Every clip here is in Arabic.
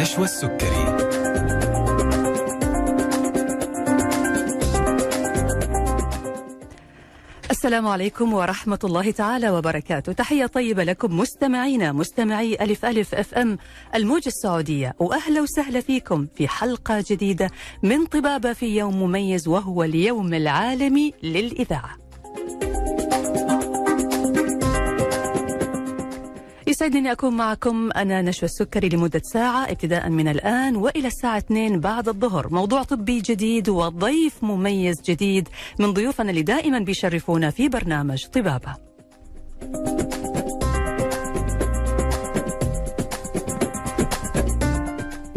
نشوى السكري. السلام عليكم ورحمة الله تعالى وبركاته. تحية طيبة لكم مستمعينا مستمعي ألف ألف أف أم الموجة السعودية. وأهلا وسهلا فيكم في حلقة جديدة من طبابة في يوم مميز وهو اليوم العالمي للإذاعة. يسعدني أكون معكم أنا نشوى السكري لمدة ساعة ابتداء من الآن وإلى الساعة 2 بعد الظهر. موضوع طبي جديد وضيف مميز جديد من ضيوفنا اللي دائما بيشرفونا في برنامج طبابة.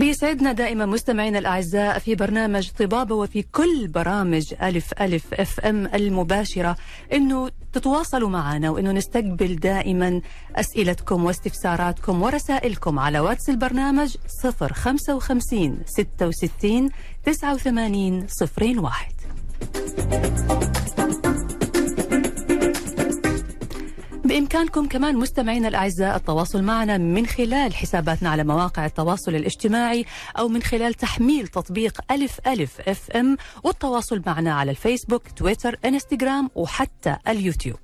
بيسعدنا دائما مستمعينا الأعزاء في برنامج طبابه وفي كل برامج ألف ألف أف أم المباشرة إنه تتواصلوا معنا وإنه نستقبل دائما أسئلتكم واستفساراتكم ورسائلكم على واتس البرنامج 055 66 89 01 بإمكانكم كمان مستمعينا الأعزاء التواصل معنا من خلال حساباتنا على مواقع التواصل الاجتماعي أو من خلال تحميل تطبيق ألف ألف أف أم والتواصل معنا على الفيسبوك تويتر إنستغرام وحتى اليوتيوب.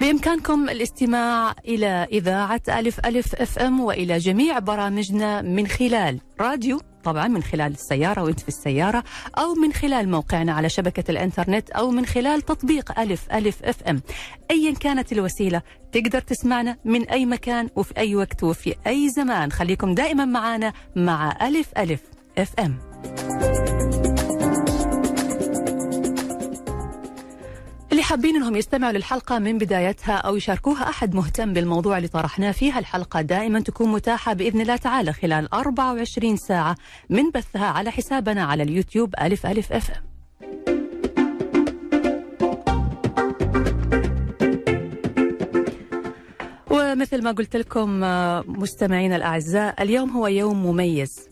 بإمكانكم الاستماع إلى إذاعة ألف ألف FM وإلى جميع برامجنا من خلال راديو طبعا من خلال السيارة وإنت في السيارة أو من خلال موقعنا على شبكة الإنترنت أو من خلال تطبيق ألف ألف FM. أيا كانت الوسيلة تقدر تسمعنا من أي مكان وفي أي وقت وفي أي زمان. خليكم دائما معنا مع ألف ألف أف أم. اللي حابين إنهم يستمعوا للحلقة من بدايتها أو يشاركوها أحد مهتم بالموضوع اللي طرحناه فيها الحلقة دائما تكون متاحة بإذن الله تعالى خلال 24 ساعة من بثها على حسابنا على اليوتيوب ألف ألف أف أم. ومثل ما قلت لكم مستمعينا الأعزاء اليوم هو يوم مميز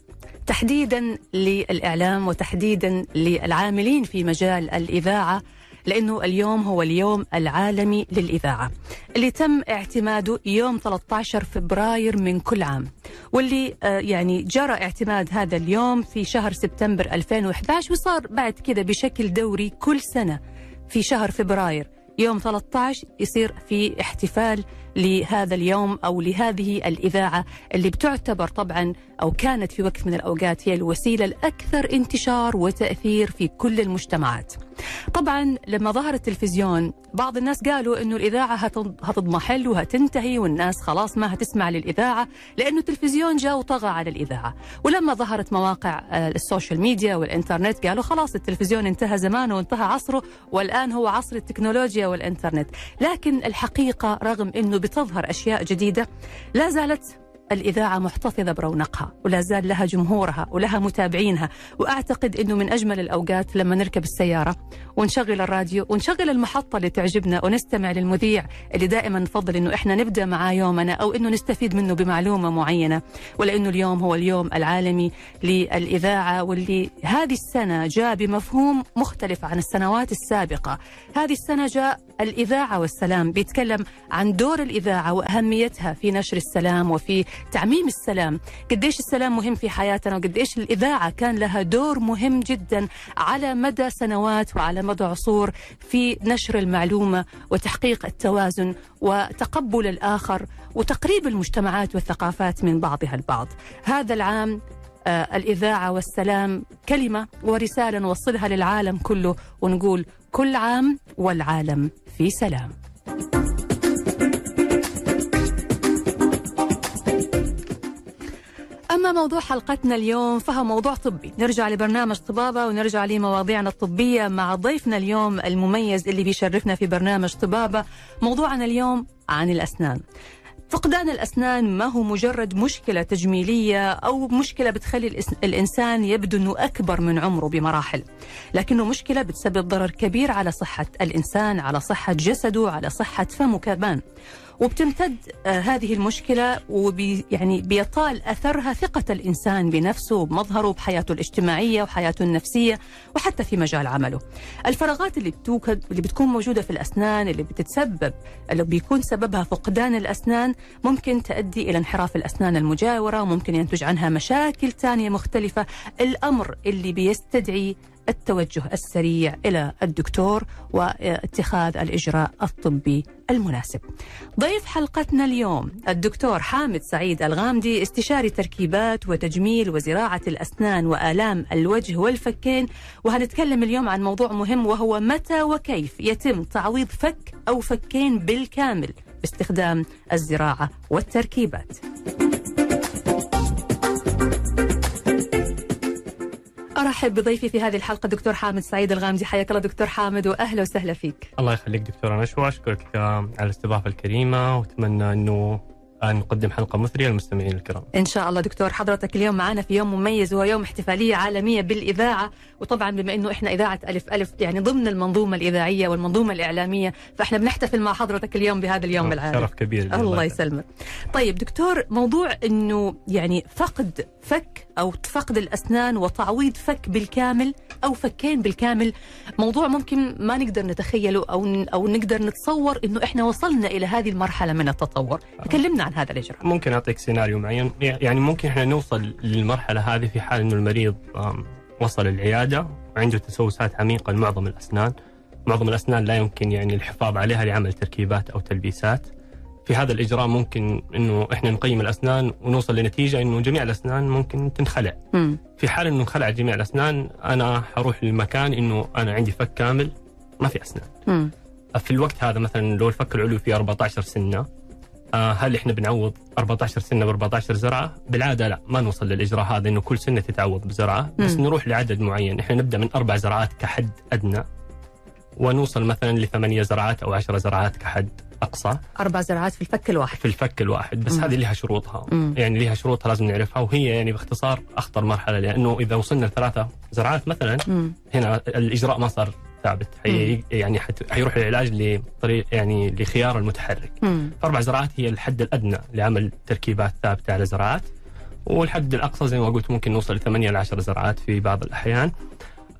تحديدا للإعلام وتحديدا للعاملين في مجال الإذاعة لأنه اليوم هو اليوم العالمي للإذاعة اللي تم اعتماده يوم 13 فبراير من كل عام واللي يعني جرى اعتماد هذا اليوم في شهر سبتمبر 2011 وصار بعد كده بشكل دوري كل سنة في شهر فبراير. يوم 13 يصير في احتفال لهذا اليوم أو لهذه الإذاعة اللي بتعتبر طبعا أو كانت في وقت من الأوقات هي الوسيلة الأكثر انتشار وتأثير في كل المجتمعات. طبعا لما ظهر التلفزيون بعض الناس قالوا إنه الإذاعة هتضمحل وهتنتهي والناس خلاص ما هتسمع للإذاعة لأنه التلفزيون جاء وطغى على الإذاعة، ولما ظهرت مواقع السوشيال ميديا والإنترنت قالوا خلاص التلفزيون انتهى زمانه وانتهى عصره والآن هو عصر التكنولوجيا والإنترنت، لكن الحقيقة رغم إنه بتظهر أشياء جديدة. لا زالت الإذاعة محتفظة برونقها ولا زال لها جمهورها ولها متابعينها. وأعتقد أنه من أجمل الأوقات لما نركب السيارة ونشغل الراديو ونشغل المحطة اللي تعجبنا ونستمع للمذيع اللي دائما نفضل أنه إحنا نبدأ معاه يومنا أو أنه نستفيد منه بمعلومة معينة. ولأنه اليوم هو اليوم العالمي للإذاعة واللي هذه السنة جاء بمفهوم مختلف عن السنوات السابقة. هذه السنة جاء الإذاعة والسلام بيتكلم عن دور الإذاعة وأهميتها في نشر السلام وفي تعميم السلام. قديش السلام مهم في حياتنا وقديش الإذاعة كان لها دور مهم جدا على مدى سنوات وعلى مدى عصور في نشر المعلومة وتحقيق التوازن وتقبل الآخر وتقريب المجتمعات والثقافات من بعضها البعض. هذا العام الإذاعة والسلام كلمة ورسالة نوصلها للعالم كله ونقول كل عام والعالم في سلام. أما موضوع حلقتنا اليوم فهو موضوع طبي. نرجع لبرنامج طبابة ونرجع لمواضيعنا الطبية مع ضيفنا اليوم المميز اللي بيشرفنا في برنامج طبابة موضوعنا اليوم عن الأسنان. فقدان الأسنان ما هو مجرد مشكلة تجميلية أو مشكلة بتخلي الإنسان يبدو أنه أكبر من عمره بمراحل لكنه مشكلة بتسبب ضرر كبير على صحة الإنسان على صحة جسده على صحة فمه كمان. وبتمتد آه، هذه المشكلة وبي يعني بيطال أثرها ثقة الإنسان بنفسه بمظهره بحياته الاجتماعية وحياته النفسية وحتى في مجال عمله. الفراغات اللي بتوجد اللي بتكون موجودة في الأسنان اللي بتتسبب اللي بيكون سببها فقدان الأسنان ممكن تؤدي إلى انحراف الأسنان المجاورة وممكن ينتج عنها مشاكل ثانية مختلفة، الأمر اللي بيستدعي التوجه السريع إلى الدكتور واتخاذ الإجراء الطبي المناسب. ضيف حلقتنا اليوم الدكتور حامد سعيد الغامدي استشاري تركيبات وتجميل وزراعة الأسنان وآلام الوجه والفكين وهنتكلم اليوم عن موضوع مهم وهو متى وكيف يتم تعويض فك أو فكين بالكامل باستخدام الزراعة والتركيبات. أرحب بضيفي في هذه الحلقة دكتور حامد سعيد الغامدي. حياك الله دكتور حامد وأهلا وسهلا فيك. الله يخليك دكتور نشوى أشكرك على الاستضافة الكريمة وأتمنى أنه نقدم حلقة مثرية للمستمعين الكرام. إن شاء الله دكتور حضرتك اليوم معنا في يوم مميز وهو يوم احتفالية عالمية بالإذاعة. وطبعا بما أنه إحنا إذاعة ألف ألف يعني ضمن المنظومة الإذاعية والمنظومة الإعلامية فإحنا بنحتفل مع حضرتك اليوم بهذا اليوم العالمي شرف كبير الله يسلمك. طيب دكتور موضوع أنه يعني فقد فك أو فقد الأسنان وتعويض فك بالكامل أو فكين بالكامل. موضوع ممكن ما نقدر نتخيله أو أو نقدر نتصور أنه إحنا وصلنا إلى هذه المرحلة من التطور. تكلمنا عن هذا الأجراء. ممكن أعطيك سيناريو معين. يعني ممكن إحنا نوصل للمرحلة هذه في حال انه المريض وصل العيادة وعنده تسوسات عميقة لمعظم الأسنان. معظم الأسنان لا يمكن يعني الحفاظ عليها لعمل تركيبات أو تلبيسات. في هذا الإجراء ممكن إنه إحنا نقيم الأسنان ونوصل لنتيجة إنه جميع الأسنان ممكن تنخلع. م. في حال إنه انخلع جميع الأسنان أنا حروح للمكان إنه أنا عندي فك كامل ما في أسنان. م. في الوقت هذا مثلا لو الفك العلوي فيه 14 سنة آه، هل إحنا بنعوض 14 سنة ب 14 زرعة؟ بالعادة لا ما نوصل للإجراء هذا إنه كل سنة تتعوض بزرعة بس م. نروح لعدد معين، إحنا نبدأ من أربع زرعات كحد أدنى ونوصل مثلا لثمانية زرعات أو 10 زرعات كحد أقصى أربع زرعات في الفك الواحد في الفك الواحد بس م. هذه لها شروطها م. يعني لها شروطها لازم نعرفها وهي يعني باختصار أخطر مرحلة لأنه إذا وصلنا لثلاثة زرعات مثلا م. هنا الإجراء ما صار ثابت حي يعني حيروح العلاج لطريق يعني لخيار المتحرك مم. فأربع زراعات هي الحد الأدنى لعمل تركيبات ثابتة على زراعات والحد الأقصى زي ما قلت ممكن نوصل ل 8 ل 10 زراعات في بعض الأحيان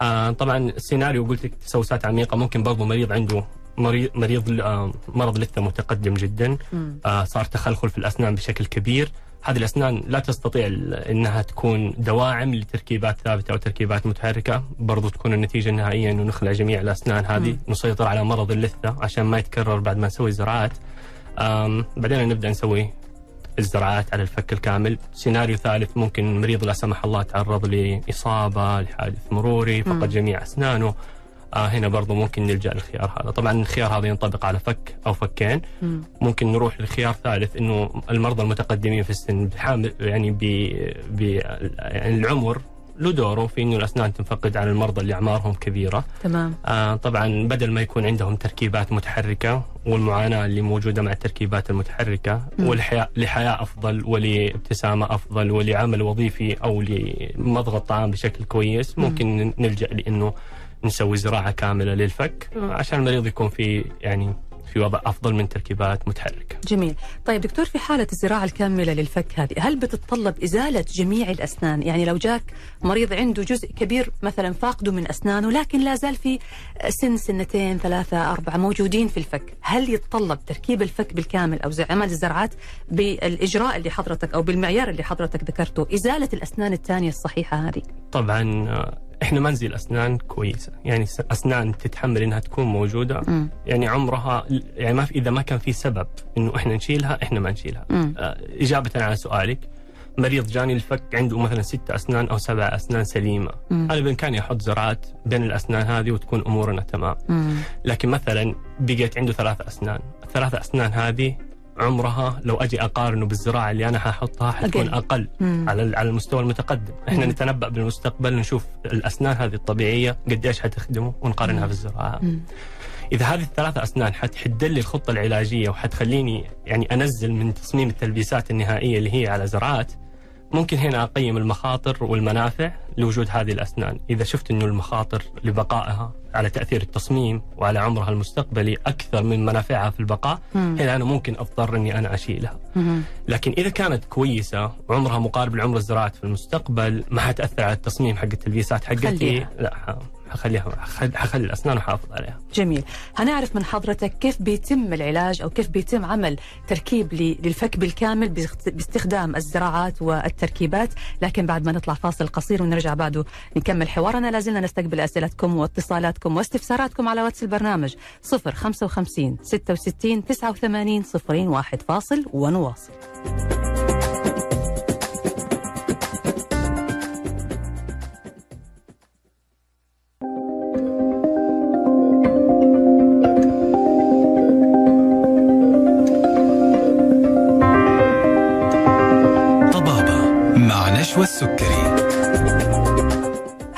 آه طبعا السيناريو قلت لك تسوسات عميقة ممكن برضه مريض عنده مريض مريض آه مرض لثة متقدم جدا. آه صار تخلخل في الأسنان بشكل كبير. هذه الأسنان لا تستطيع إنها تكون دواعم لتركيبات ثابتة أو تركيبات متحركة، برضو تكون النتيجة النهائية إنه نخلع جميع الأسنان. هذه، م. نسيطر على مرض اللثة عشان ما يتكرر بعد ما نسوي زراعات. بعدين نبدأ نسوي الزراعات على الفك الكامل، سيناريو ثالث ممكن مريض لا سمح الله تعرض لإصابة، لحادث مروري، فقد جميع أسنانه، آه هنا برضو ممكن نلجأ للخيار هذا طبعا الخيار هذا ينطبق على فك أو فكين م. ممكن نروح لخيار ثالث إنه المرضى المتقدمين في السن بحامل يعني ب يعني العمر له دوره في إنه الأسنان تنفقد على المرضى اللي أعمارهم كبيرة. تمام. آه طبعا بدل ما يكون عندهم تركيبات متحركة والمعاناة اللي موجودة مع التركيبات المتحركة والحياة لحياة أفضل ولابتسامة أفضل ولعمل وظيفي أو لمضغ الطعام بشكل كويس ممكن م. نلجأ لإنه نسوي زراعة كاملة للفك عشان المريض يكون في يعني في وضع أفضل من تركيبات متحركة. جميل، طيب دكتور في حالة الزراعة الكاملة للفك هذه، هل بتتطلب إزالة جميع الأسنان؟ يعني لو جاك مريض عنده جزء كبير مثلا فاقده من أسنانه لكن لا زال في سن سنتين ثلاثة أربعة موجودين في الفك، هل يتطلب تركيب الفك بالكامل أو عمل الزرعات بالإجراء اللي حضرتك أو بالمعيار اللي حضرتك ذكرته، إزالة الأسنان الثانية الصحيحة هذه؟ طبعا إحنا ما نزيل أسنان كويسة. يعني أسنان تتحمل إنها تكون موجودة. م. يعني عمرها يعني ما في إذا ما كان في سبب إنه إحنا نشيلها إحنا ما نشيلها. آه إجابة على سؤالك مريض جاني الفك عنده مثلا ست أسنان أو سبع أسنان سليمة. م. أنا بامكاني أحط زرعات بين الأسنان هذه وتكون أمورنا تمام. م. لكن مثلا بقيت عنده ثلاث أسنان. الثلاث أسنان هذه عمرها لو أجي أقارنه بالزراعة اللي أنا حاحطها حتكون أقل. على على المستوى المتقدم، إحنا مم. نتنبأ بالمستقبل نشوف الأسنان هذه الطبيعية قديش حتخدمه ونقارنها بالزراعة. إذا هذه الثلاثه أسنان حتحد لي الخطة العلاجية وحتخليني يعني أنزل من تصميم التلبيسات النهائية اللي هي على زراعات ممكن هنا أقيم المخاطر والمنافع لوجود هذه الأسنان، إذا شفت إنه المخاطر لبقائها على تأثير التصميم وعلى عمرها المستقبلي أكثر من منافعها في البقاء، مم. هنا أنا ممكن أضطر إني أنا اشيلها. مم. لكن إذا كانت كويسة وعمرها مقارب لعمر الزراعات في المستقبل ما حتأثر على التصميم حق التلبيسات حقتي. لا حخليها حخل- حخلي الأسنان وحافظ عليها. جميل. هنعرف من حضرتك كيف بيتم العلاج أو كيف بيتم عمل تركيب للفك بالكامل باست- باستخدام الزراعات والتركيبات لكن بعد ما نطلع فاصل قصير ونرجع بعده نكمل حوارنا. لازلنا نستقبل أسئلتكم واتصالاتكم واستفساراتكم على واتس البرنامج 055 66 89 01 فاصل ونواصل مع نشوى السكري.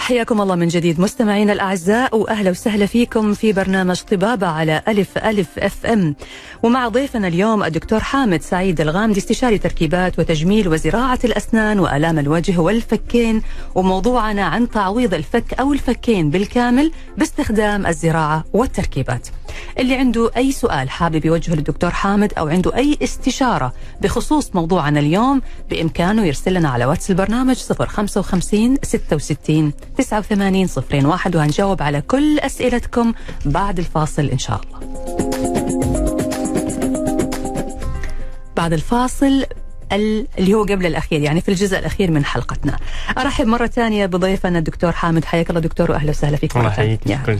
حياكم الله من جديد مستمعينا الأعزاء وأهلا وسهلا فيكم في برنامج طبابة على ألف ألف أف أم. ومع ضيفنا اليوم الدكتور حامد سعيد الغامدي استشاري تركيبات وتجميل وزراعة الأسنان وآلام الوجه والفكين وموضوعنا عن تعويض الفك أو الفكين بالكامل باستخدام الزراعة والتركيبات. اللي عنده أي سؤال حابب يوجهه للدكتور حامد أو عنده أي استشارة بخصوص موضوعنا اليوم بإمكانه يرسل لنا على واتس البرنامج 055 66 89 01 وهنجاوب على كل أسئلتكم بعد الفاصل إن شاء الله بعد الفاصل ال- اللي هو قبل الأخير يعني في الجزء الأخير من حلقتنا أرحب مرة ثانية بضيفنا الدكتور حامد حياك الله دكتور وأهلا وسهلا فيك الله. يحييك.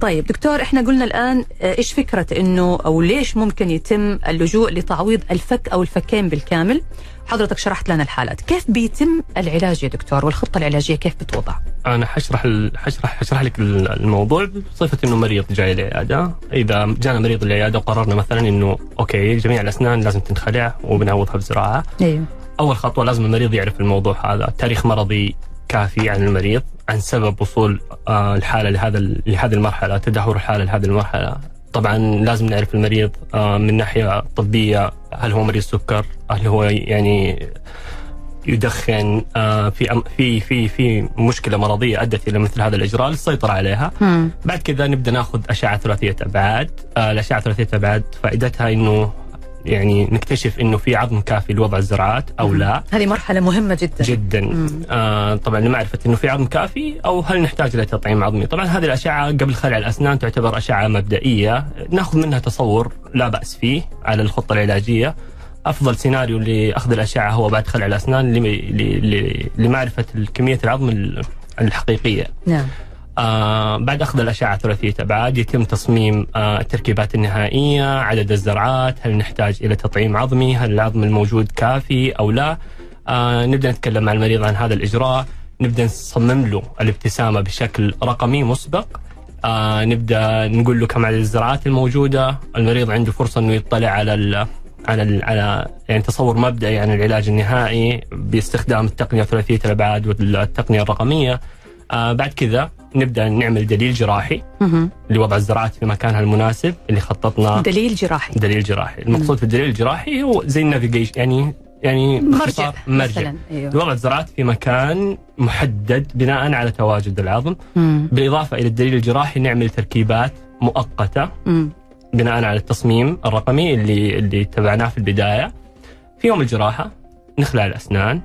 طيب دكتور إحنا قلنا الآن آه، إيش فكرة إنه أو ليش ممكن يتم اللجوء لتعويض الفك أو الفكين بالكامل؟ حضرتك شرحت لنا الحالات. كيف بيتم العلاج يا دكتور؟ والخطة العلاجية كيف بتوضع؟ أنا حشرح ال- حشرح حشرح لك ال- الموضوع بصفة إنه مريض جاي العياده، إذا جانا مريض العياده وقررنا مثلا إنه okay جميع الأسنان لازم تنخلع وبنعوضها بزراعة، أيوه. أول خطوة لازم المريض يعرف الموضوع هذا، تاريخ مرضي كافي عن المريض، عن سبب وصول آه، الحالة لهذا لهذه المرحلة، تدهور الحالة لهذه المرحلة. طبعا لازم نعرف المريض آه، من ناحية طبية هل هو مريض سكر؟ هل هو يعني يدخن آه، في في في في مشكلة مرضية أدت إلى مثل هذا الإجراء للسيطره عليها. بعد كذا نبدأ ناخذ أشعة ثلاثية أبعاد، الأشعة ثلاثيه أبعاد فائدتها إنه يعني نكتشف إنه في عظم كافي لوضع الزراعات أو لا. هذه مرحلة مهمة جدا. جدا. آه طبعا لمعرفه إنه في عظم كافي أو هل نحتاج إلى تطعيم عظمي. طبعا هذه الأشعة قبل خلع الأسنان تعتبر أشعة مبدئية. نأخذ منها تصور لا بأس فيه على الخطة العلاجية. أفضل سيناريو لأخذ الأشعة هو بعد خلع الأسنان لمعرفة كميه العظم ال- الحقيقية. نعم. آه بعد أخذ الأشعة ثلاثيه ابعاد يتم تصميم آه التركيبات النهائية، عدد الزرعات، هل نحتاج إلى تطعيم عظمي؟ هل العظم الموجود كافي أو لا؟ آه نبدأ نتكلم مع المريض عن هذا الإجراء، نبدأ نصمم له الابتسامه بشكل رقمي مسبق. آه نبدأ نقول له كم عدد الزرعات الموجودة، المريض عنده فرصة إنه يطلع على ال على على يعني تصور مبدئي عن العلاج النهائي باستخدام التقنية ثلاثيه الابعاد والتقنيه الرقمية. آه بعد كذا نبدأ نعمل دليل جراحي مهم. لوضع الزراعات في مكانها المناسب اللي خططنا دليل جراحي دليل جراحي، المقصود في الدليل الجراحي هو زي النافيجيشن يعني يعني مرجع مرجع مثلا أيوه لوضع الزراعات في مكان محدد بناء على تواجد العظم، مم. بالإضافة إلى الدليل الجراحي نعمل تركيبات مؤقتة مم. بناء على التصميم الرقمي اللي اللي اتبعناه في البداية. في يوم الجراحة نخلع الأسنان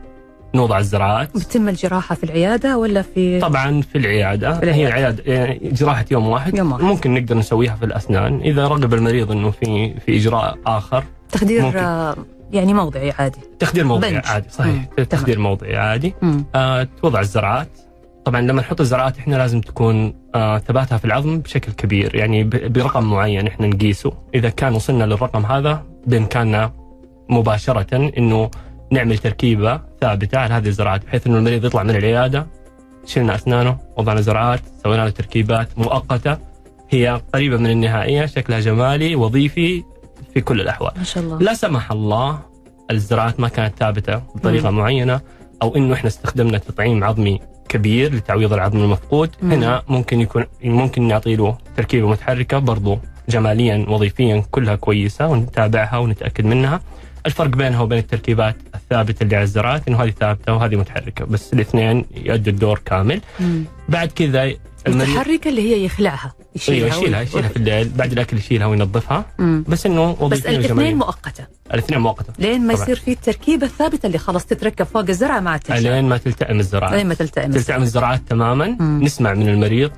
نوضع الزراعات بتتم الجراحة في العيادة ولا في طبعا في العيادة في العيادة. هي العياده يعني جراحة يوم واحد يوم واحد. ممكن نقدر نسويها في الأسنان إذا رغب المريض إنه في في إجراء آخر تخدير ممكن. آه، يعني موضعي عادي تخدير موضعي بنج. عادي صحيح مم. تخدير موضعي عادي مم. آه توضع الزرعات طبعا لما نحط الزرعات إحنا لازم تكون آه ثباتها في العظم بشكل كبير يعني برقم معين إحنا نقيسه إذا كان وصلنا للرقم هذا بإمكاننا مباشرة إنه نعمل تركيبة ثابتة على هذه الزراعات بحيث إنه المريض يطلع من العيادة شلنا أسنانه وضعنا زرعات سوينا له تركيبات مؤقتة. هي قريبة من النهائية شكلها جمالي وظيفي في كل الأحوال. ما شاء الله. لا سمح الله الزراعات ما كانت ثابتة بطريقة معينة أو إنه إحنا استخدمنا تطعيم عظمي كبير لتعويض العظم المفقود. مم. هنا ممكن يكون ممكن نعطي له تركيبة متحركة برضو جماليا وظيفيا كلها كويسة ونتابعها ونتأكد منها. الفرق بينها وبين التركيبات الثابته اللي على الزراعات إنه هذه ثابتة وهذه متحركة بس الاثنين يؤدوا الدور كامل. مم. بعد كذا المتحركه اللي هي يخلعها أيوه يشيلها يشيلها يشيلها في الليل بعد الأكل يشيلها وينظفها. مم. بس إنه بس الاثنين مؤقتة. الاثنين مؤقتة. لين ما طبعاً. يصير في التركيبة الثابتة اللي خلاص تتركب فوق الزرعة ما عاد تنشال لين ما تلتئم الزراعة. لين ما تلتئم تلتئم الزراعات تماما. مم. نسمع من المريض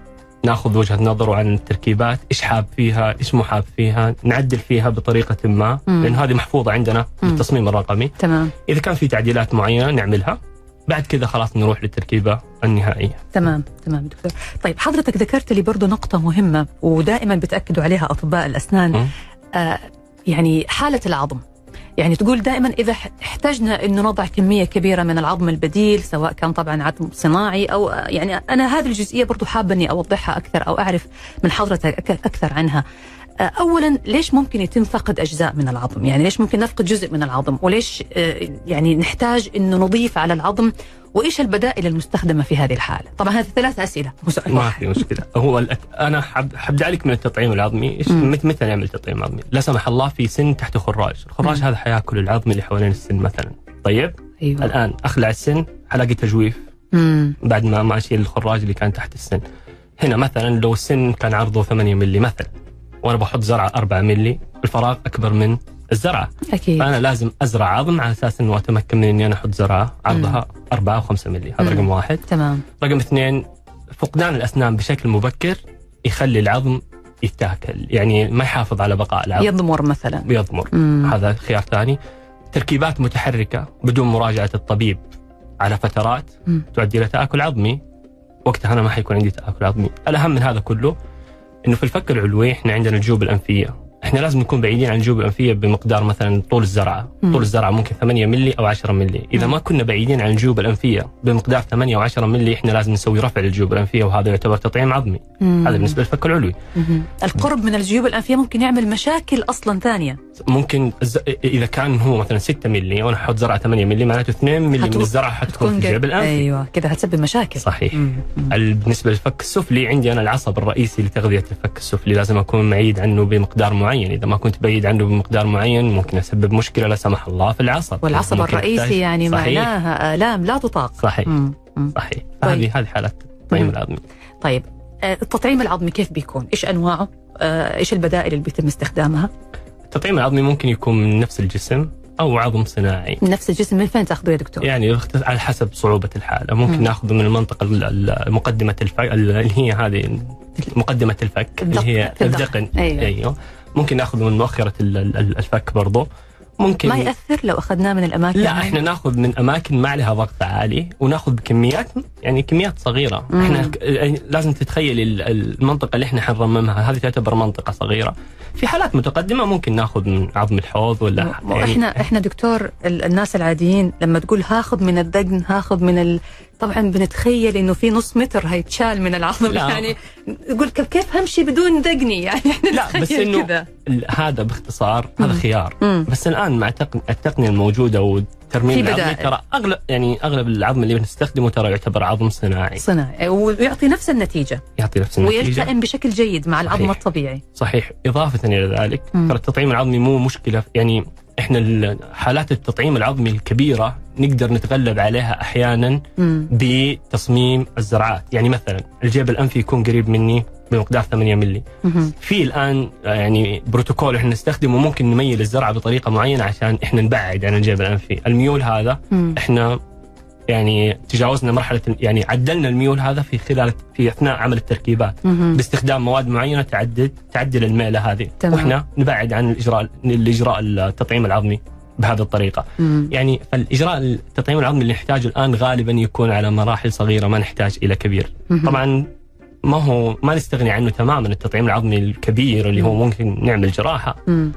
ناخذ وجهة نظره عن التركيبات إيش حاب فيها إيش مو حاب فيها نعدل فيها بطريقة ما مم. لأن هذه محفوظة عندنا. بالتصميم الرقمي. تمام. إذا كان في تعديلات معينة نعملها. بعد كذا خلاص نروح للتركيبة النهائية. تمام تمام دكتور. طيب حضرتك ذكرت لي برضو نقطة مهمة ودائما بتأكدوا عليها أطباء الأسنان. مم. آه يعني حالة العظم. يعني تقول دائما إذا احتجنا أنه نضع كمية كبيرة من العظم البديل سواء كان طبعا عظم صناعي أو يعني أنا هذه الجزئية برضو حابة أني أوضحها أكثر أو أعرف من حضرتك أك- أكثر عنها. اولا ليش ممكن يتم فقد أجزاء من العظم؟ يعني ليش ممكن نفقد جزء من العظم؟ وليش آه، يعني نحتاج انه نضيف على العظم؟ وإيش البدائل المستخدمة في هذه الحالة؟ طبعا هذه ثلاث أسئلة ما واحد. في مشكلة هو الأك... أنا حب... حبدا لك من التطعيم العظمي إيش مم. مت- متى نعمل تطعيم عظمي لا سمح الله في سن تحت خراج الخراج مم. هذا حياكل العظم اللي حوالين السن مثلا طيب أيوه الآن أخلع السن حلاقي تجويف امم بعد ما ما اشيل الخراج اللي كان تحت السن هنا مثلا لو السن كان عرضه 8 ملي مثلا وأنا بحط زرعة 4 ملي الفراغ أكبر من الزرعة. أكيد. فأنا لازم أزرع عظم على أساس إنه أتمكن من إني أنا أحط زرعة عرضها 4 أو 5 ملي هذا مم. رقم واحد. تمام. رقم اثنين فقدان الأسنان بشكل مبكر يخلي العظم يتاكل يعني ما يحافظ على بقاء العظم. يضمر مثلا. يضمر. مم. هذا خيار ثاني. تركيبات متحركة بدون مراجعة الطبيب على فترات مم. تؤدي إلى تآكل عظمي. وقتها أنا ما حيكون عندي تآكل عظمي. الأهم من هذا كله إنه في الفك العلوي إحنا عندنا الجيوب الأنفية إحنا لازم نكون بعيدين عن الجيوب الأنفية بمقدار مثلا طول الزرعة مم. طول الزرعة ممكن 8 ملي أو 10 ملي إذا مم. ما كنا بعيدين عن الجيوب الأنفية بمقدار 8 أو 10 ملي إحنا لازم نسوي رفع للجيوب الأنفية وهذا يعتبر تطعيم عظمي مم. هذا بالنسبة للفك العلوي مم. القرب من الجيوب الأنفية ممكن يعمل مشاكل أصلا ثانية ممكن. إذا كان هو مثلا 6 ملي وأنا أحط زرعة 8 ملي معناته 2 ملي من الزرعة حتكون في الجيب الانفي أيوه كذا هتسبب مشاكل صحيح مم. مم. ال- بالنسبة للفك السفلي عندي أنا العصب الرئيسي لتغذية الفك السفلي لازم أكون بعيد عنه بمقدار معين إذا ما كنت بعيد عنه بمقدار معين ممكن أسبب مشكلة لا سمح الله في العصب والعصب الرئيسي يعني صحيح معناها آلام لا تطاق صحيح مم. مم. صحيح طيب. هذه هذه حالات التطعيم. العظمي طيب آه، التطعيم العظمي كيف بيكون؟ إيش أنواعه؟ آه، إيش البدائل اللي بيتم استخدامها؟ التطعيم العظمي ممكن يكون من نفس الجسم أو عظم صناعي من نفس الجسم من فين تأخذه يا دكتور؟ يعني على حسب صعوبة الحالة ممكن مم. نأخذه من المنطقة ال- ال- مقدمة الفك اللي هي هذه مقدمة الفك اللي هي الدقن. أيوه ممكن نأخذه من ال- الفك برضه ممكن ما يأثر لو أخذناه من الأماكن لا؟ إحنا نأخذ من أماكن ما عليها ضغط عالي ونأخذ بكميات يعني كميات صغيرة مم. إحنا يعني لازم تتخيل ال- المنطقة اللي إحنا حنرممها هذه تعتبر منطقة صغيرة في حالات متقدمة ممكن نأخذ من عظم الحوض ولا مو إحنا إحنا دكتور ال- الناس العاديين لما تقول هاخذ من الدقن هاخذ من ال... طبعا بنتخيل إنه في نص متر هيتشال من العظم لا. يعني يقول كيف همشي بدون دقني يعني إحنا لا بس إنه هذا باختصار هذا. خيار مم. بس الآن مع التقن- التقنية الموجودة والترميم في العظمي. ترى اغلب يعني أغلب العظم اللي بنستخدمه ترى يعتبر عظم صناعي صناعي ويعطي نفس النتيجة يعطي نفس النتيجة ويلتئم بشكل جيد مع العظم. الطبيعي صحيح إضافة إلى ذلك مم. ترى التطعيم العظمي مو مشكلة يعني إحنا ال- حالات التطعيم العظمي الكبيرة نقدر نتغلب عليها أحيانا مم. بتصميم الزرعات يعني مثلا الجيب الأنفي يكون قريب مني بمقدار 8 ملي. في الآن آه، يعني بروتوكول إحنا نستخدمه ممكن نميل الزرعة بطريقة معينة عشان إحنا نبعد عن الجيب الأنفي الميول هذا مم. إحنا يعني تجاوزنا مرحلة يعني عدلنا الميول هذا في خلال في أثناء عمل التركيبات مهم. باستخدام مواد معينة تعدل تعدل الميلة هذه تمام. وإحنا نبعد عن الاجراء الاجراء التطعيم العظمي بهذه الطريقة مم. يعني فالإجراء التطعيم العظمي اللي نحتاجه الآن غالبا يكون على مراحل صغيرة ما نحتاج إلى كبير مهم. طبعا ما هو ما نستغني عنه تماما التطعيم العظمي الكبير اللي هو ممكن نعمل جراحة مم.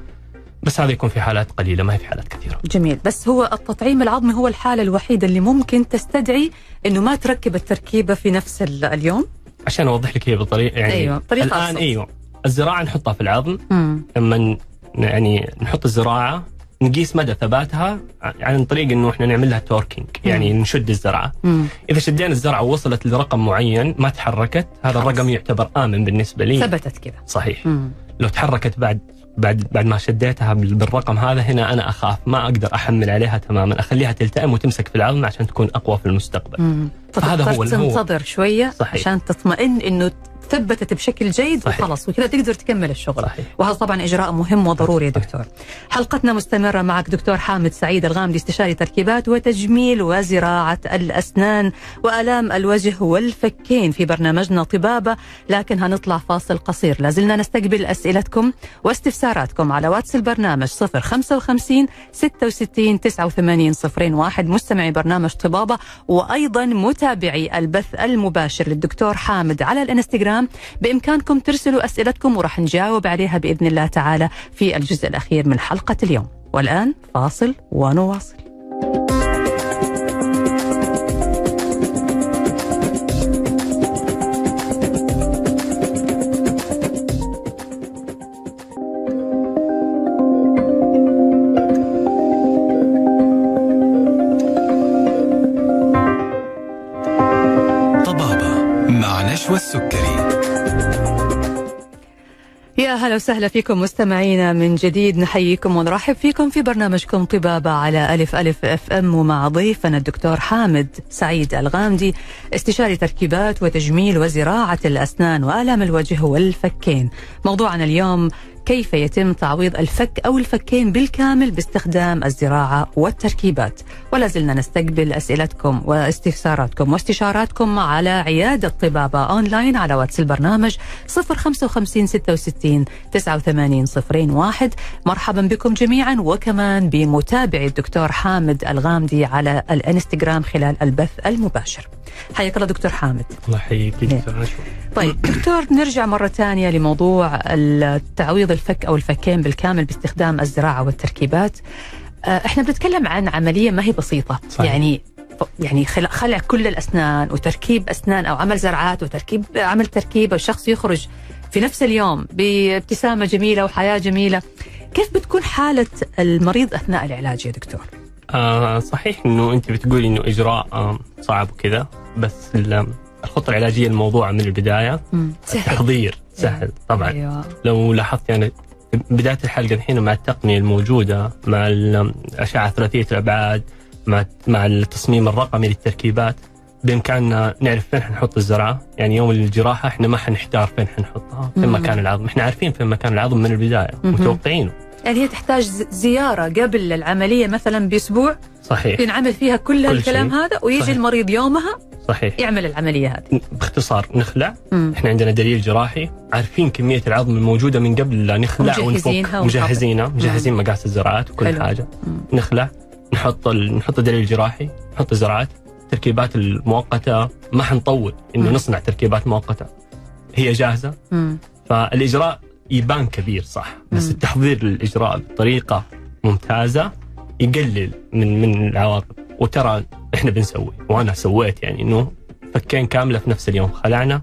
بس هذا يكون في حالات قليلة ما هي في حالات كثيرة جميل بس هو التطعيم العظمي هو الحالة الوحيدة اللي ممكن تستدعي إنه ما تركب التركيبة في نفس ال- اليوم عشان أوضح لك هي بطريقه يعني أيوة، بطريقة الآن أبسط. أيوه الزراعة نحطها في العظم مم. لما يعني نحط الزراعة نقيس مدى ثباتها عن طريق إنه إحنا نعمل لها توركينج يعني نشد الزرعه مم. إذا شدينا الزرعه ووصلت لرقم معين ما تحركت هذا خلاص. الرقم يعتبر آمن بالنسبة لي ثبتت كذا صحيح مم. لو تحركت بعد بعد بعد ما شديتها بال- بالرقم هذا هنا أنا أخاف ما أقدر أحمل عليها تماما أخليها تلتئم وتمسك في العظم عشان تكون أقوى في المستقبل. فهذا هو اللي هو- تنتظر شوية صحيح. عشان تطمئن إنه ثبتت بشكل جيد صحيح. وخلاص وكذا تقدر تكمل الشغل. صحيح. وهذا طبعا إجراء مهم وضروري يا دكتور. حلقتنا مستمرة معك دكتور حامد سعيد الغامدي استشاري تركيبات وتجميل وزراعة الأسنان وآلام الوجه والفكين في برنامجنا طبابة لكن هنطلع فاصل قصير. لازلنا نستقبل أسئلتكم واستفساراتكم على واتس البرنامج 055 66 89 01 مستمعي برنامج طبابة وأيضا متابعي البث المباشر للدكتور حامد على الإنستغرام. بإمكانكم ترسلوا أسئلتكم وراح نجاوب عليها بإذن الله تعالى في الجزء الأخير من حلقة اليوم. والآن فاصل ونواصل. وسهلا فيكم مستمعينا من جديد. نحييكم ونرحب فيكم في برنامجكم طبابة على ألف ألف FM ومع ضيفنا الدكتور حامد سعيد الغامدي استشاري تركيبات وتجميل وزراعة الأسنان وآلام الوجه والفكين. موضوعنا اليوم كيف يتم تعويض الفك أو الفكين بالكامل باستخدام الزراعة والتركيبات؟ ولا زلنا نستقبل أسئلتكم واستفساراتكم واستشاراتكم على عيادة طبابة أونلاين على واتس البرنامج 055 66 89 01 مرحبا بكم جميعا وكمان بمتابعي الدكتور حامد الغامدي على الانستغرام خلال البث المباشر. حياك الله دكتور حامد. الله يحييك دكتور. نشوى طيب دكتور نرجع مرة ثانية لموضوع التعويض الفك أو الفكين بالكامل باستخدام الزراعة والتركيبات آه، إحنا بنتكلم عن عملية ما هي بسيطة صحيح. يعني يعني خلع, كل الأسنان وتركيب أسنان أو عمل زرعات وتركيب عمل تركيبة والشخص يخرج في نفس اليوم بابتسامة جميلة وحياة جميلة كيف بتكون حالة المريض أثناء العلاج يا دكتور؟ آه صحيح إنه أنت بتقولي إنه إجراء آه صعب وكذا بس الخطه العلاجية الموضوعة من البداية مم. سهل التحضير سهل طبعا أيوة. لو لاحظت يعني في بداية الحلقة الحين مع التقنية الموجودة مع الاشعه ثلاثية الأبعاد مع مع التصميم الرقمي للتركيبات بإمكاننا نعرف فين حنحط الزرعه، يعني يوم الجراحة إحنا ما حنحتار فين حنحطها، فين مم. مكان العظم، إحنا عارفين فين مكان العظم من البداية،. متوقعينه. يعني هي تحتاج ز- زيارة قبل العملية مثلا بأسبوع صحيح ينعمل فيها كل, كل الكلام شيء. هذا ويجي صحيح. المريض يومها صحيح. يعمل العملية هذه. باختصار نخلع. مم. إحنا عندنا دليل جراحي. عارفين كمية العظم الموجوده من قبل لا نخلع ونفك. مجهزينها مجهزين مقاس الزراعات وكل حلو. حاجة. مم. نخلع. نحط ال... نحط الدليل الجراحي نحط الزراعات. التركيبات المؤقتة. ما حنطول إنه. نصنع تركيبات مؤقتة. هي جاهزة. مم. فالإجراء يبان كبير صح. بس مم. التحضير للإجراء بطريقة ممتازة يقلل من من العواقب. وترى إحنا بنسوي وأنا سويت يعني إنه فكين كاملة في نفس اليوم خلعنا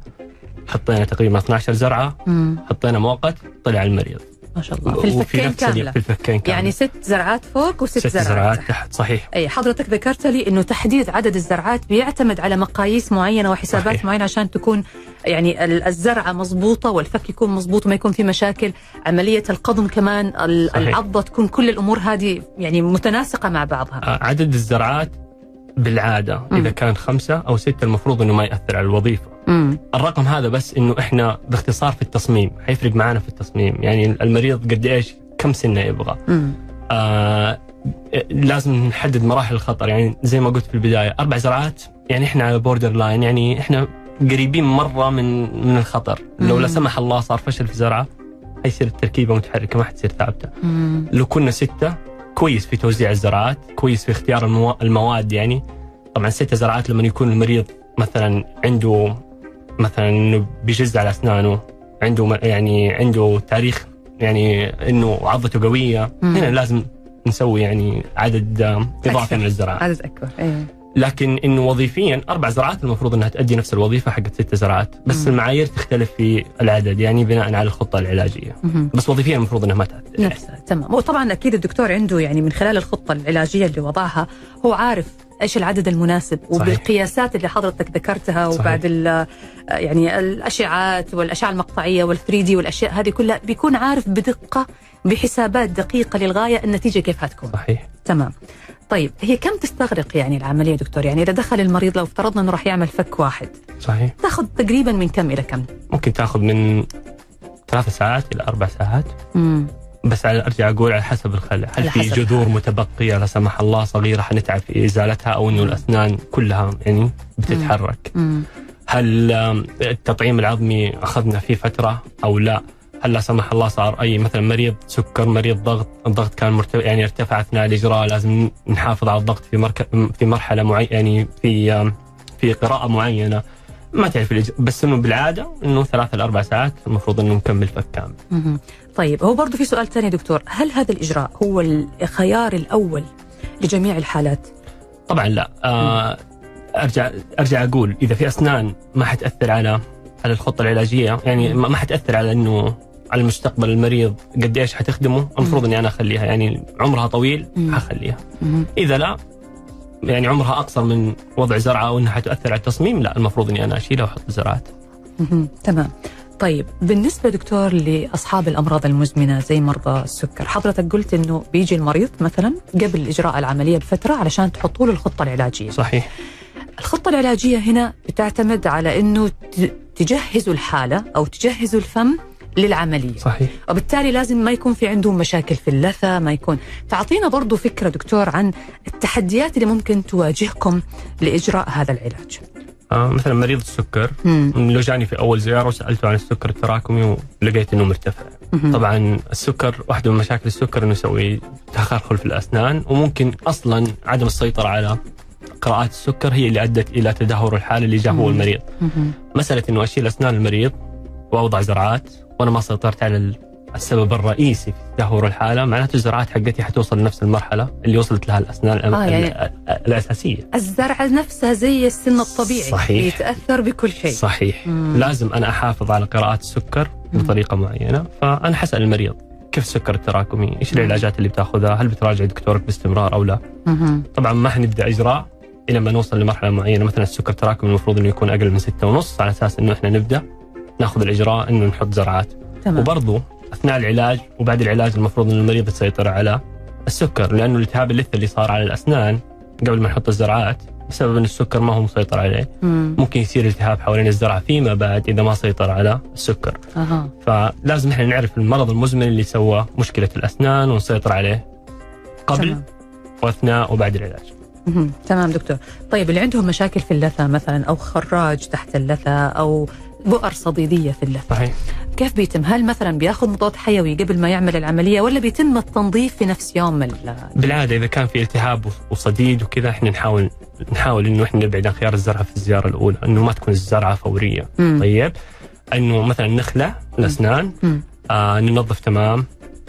حطينا تقريبا 12 زرعة مم. حطينا مؤقت طلع المريض ما شاء الله في الفكين كاملة في الفكين كاملة يعني ست زرعات فوق وست ست زرعات, زرعات تحت. صحيح أي حضرتك ذكرت لي إنه تحديد عدد الزرعات بيعتمد على مقاييس معينة وحسابات صحيح. معينة عشان تكون يعني ال- الزرعة مضبوطة والفك يكون مضبوط وما يكون في مشاكل عملية القضم كمان صحيح. العضة تكون كل الأمور هذه يعني متناسقة مع بعضها آه، عدد الزرعات بالعادة مم. إذا كان خمسة أو ستة المفروض إنه ما يأثر على الوظيفة. امم الرقم هذا بس إنه إحنا باختصار في التصميم حيفرق معنا في التصميم. يعني المريض قد إيش؟ كم سنة يبغى؟ آه لازم نحدد مراحل الخطر. يعني زي ما قلت في البداية أربع زرعات يعني إحنا على borderline يعني إحنا قريبين مرة من من الخطر. لو مم. لا سمح الله صار فشل في زرعه حيصير التركيبة متحركة ما حتصير ثابتة. لو كنا ستة كويس في توزيع الزراعات كويس في اختيار المو... المواد يعني طبعا ستة زراعات لما يكون المريض مثلا عنده مثلا إنه بيجز على أسنانه عنده يعني عنده تاريخ يعني إنه عضته قوية مم. هنا لازم نسوي يعني عدد إضافي. من الزراعات عدد أكبر أيوه لكن إنه وظيفيا أربع زراعات المفروض إنها تؤدي نفس الوظيفة حقت ست زراعات. بس مم. المعايير تختلف في العدد يعني بناء على الخطة العلاجية. مهم. بس وظيفيا المفروض إنها ما تاثر نفسها تمام. وطبعا أكيد الدكتور عنده يعني من خلال الخطة العلاجية اللي وضعها هو عارف إيش العدد المناسب وبالقياسات اللي حضرتك ذكرتها صحيح. وبعد ال- يعني الأشعات والأشعة المقطعية وال3 دي والأشياء هذه كلها بيكون عارف بدقة بحسابات دقيقة للغاية النتيجة كيف هتكون. صحيح. تمام. طيب هي كم تستغرق يعني العملية دكتور؟ يعني إذا دخل المريض لو افترضنا إنه راح يعمل فك واحد. صحيح. تاخذ تقريبا من كم إلى كم؟ ممكن تاخذ من ثلاث ساعات إلى أربع ساعات. امم بس على ارجع أقول على حسب الخلع هل في جذور. متبقية لا سمح الله صغيرة حنتعب في إزالتها أو إنه الأسنان كلها يعني بتتحرك. امم هل آم، التطعيم العظمي أخذنا فيه فترة أو لا؟ هل لا سمح الله صار أي مثلا مريض سكر مريض ضغط الضغط كان مرتفع يعني ارتفع أثناء الإجراء لازم نحافظ على الضغط في مركز في مرحلة معينه يعني في في قراءة معينة ما تعرف الإج- بس إنه بالعادة إنه ثلاث إلى أربع ساعات المفروض إنه نكمل فك كامل. طيب هو برضه في سؤال ثاني دكتور هل هذا الإجراء هو الخيار الأول لجميع الحالات؟ طبعا لا آه أرجع أرجع أقول إذا في أسنان ما حتأثر على على الخطة العلاجية يعني ما حتأثر على إنه على المستقبل المريض قد إيش حتخدمه المفروض إني أنا أخليها يعني عمرها طويل. حخليها. إذا لا يعني عمرها أقصر من وضع زرعة أو إنها حتاثر على التصميم لا المفروض إني أنا أشيلها وأحط زرعات. تمام طيب بالنسبة دكتور لأصحاب الأمراض المزمنة زي مرضى السكر حضرتك قلت أنه بيجي المريض مثلا قبل إجراء العملية بفترة علشان تحطوا له الخطة العلاجية صحيح الخطة العلاجية هنا بتعتمد على أنه ت- تجهزوا الحالة أو تجهزوا الفم للعملية صحيح وبالتالي لازم ما يكون في عندهم مشاكل في اللثة ما يكون تعطينا برضو فكرة دكتور عن التحديات اللي ممكن تواجهكم لإجراء هذا العلاج آه مثلا مريض السكر مم. لو جاني في أول زيارة وسألته عن السكر التراكمي ولقيت إنه مرتفع مهم. طبعا السكر واحدة من مشاكل السكر إنه يسوي تخلخل في الأسنان وممكن أصلا عدم السيطرة على قراءات السكر هي اللي أدت إلى تدهور الحالة اللي جاه هو مم. المريض مهم. مسألة إنه أشيل أسنان المريض وأوضع زرعات وأنا ما سيطرت على ال- السبب الرئيسي في تدهور الحالة معناته الزرعات حقتي حتوصل لنفس المرحلة اللي وصلت لها الأسنان آه، يعني- ال- ال- الأساسية الزرعة نفسها زي السن الطبيعي صحيح. بيتأثر بكل شيء صحيح مم. لازم أنا أحافظ على قراءات السكر بطريقة معينة فأنا حسأل المريض كيف السكر التراكمي؟ إيش مم. العلاجات اللي بتاخذها؟ هل بتراجع دكتورك باستمرار أو لا؟ مهم. طبعا ما حنبدا إجراء إلى ما نوصل لمرحلة معينة مثلا السكر التراكمي المفروض إنه يكون أقل من ستة ونص على أساس إنه إحنا نبدأ ناخذ الإجراء إنه نحط زرعات تمام وبرضه أثناء العلاج وبعد العلاج المفروض ان المريض يسيطر على السكر لأنه الالتهاب اللثة اللي صار على الأسنان قبل ما نحط الزرعات بسبب إن السكر ما هو مسيطر عليه مم. ممكن يصير التهاب حوالين الزرعه فيما بعد إذا ما سيطر على السكر أها. فلازم إحنا نعرف المرض المزمن اللي سوى مشكلة الأسنان ونسيطر عليه قبل تمام. وأثناء وبعد العلاج مهم. تمام دكتور طيب اللي عندهم مشاكل في اللثة مثلا أو خراج تحت اللثة أو بؤر صديدية في اللثة صحيح. كيف بيتم؟ هل مثلا بياخذ مضاد حيوي قبل ما يعمل العملية ولا بيتم التنظيف في نفس يوم ال- بالعادة إذا كان في التهاب وصديد وكذا إحنا نحاول نحاول إنه إحنا نبعد عن خيار الزرعة في الزيارة الأولى إنه ما تكون الزرعة فورية. مم. طيب. إنه مثلا نخلع الأسنان مم. آه ننظف تمام.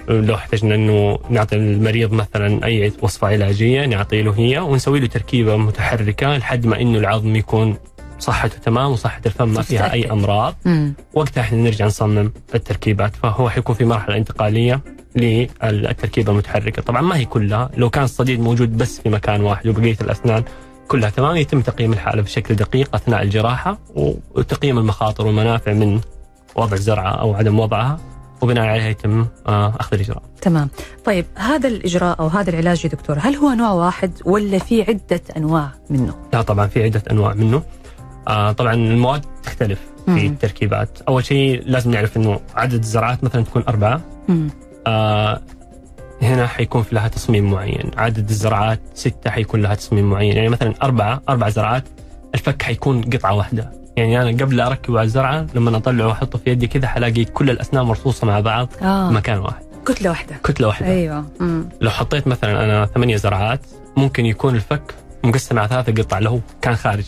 لو احتجنا إنه نعطي المريض مثلا أي وصفة علاجية نعطي له هي ونسوي له تركيبة متحركة لحد ما إنه العظم يكون صحته تمام وصحة الفم ما فيها أي. أمراض مم. وقتها إحنا نرجع نصمم التركيبات فهو حيكون في مرحلة انتقالية للتركيبة المتحركة طبعا ما هي كلها لو كان الصديد موجود بس في مكان واحد وبقية الأسنان كلها تمام يتم تقييم الحالة بشكل دقيق أثناء الجراحة وتقييم المخاطر والمنافع من وضع الزرعة أو عدم وضعها وبناء عليها يتم آه، أخذ الإجراء. تمام طيب هذا الإجراء أو هذا العلاج يا دكتور هل هو نوع واحد ولا في عدة أنواع منه لا طبعا في عدة أنواع منه. آه، طبعا المواد تختلف في مم. التركيبات، أول شيء لازم نعرف إنه عدد الزرعات مثلا تكون أربعة. آه هنا حيكون في لها تصميم معين. عدد الزرعات ستة حيكون لها تصميم معين. يعني مثلا أربعة أربع زرعات الفك حيكون قطعة واحدة. يعني أنا قبل أركبه على الزرعة لما أطلعه وأحطه في يدي كذا حلاقي كل الأسنان مرصوصة مع بعض آه. مكان واحد. كتلة واحدة. كتلة واحدة. أيوة. مم. لو حطيت مثلا أنا ثمانية زرعات ممكن يكون الفك مقسم على ثلاثة قطع اللي هو كان خارج.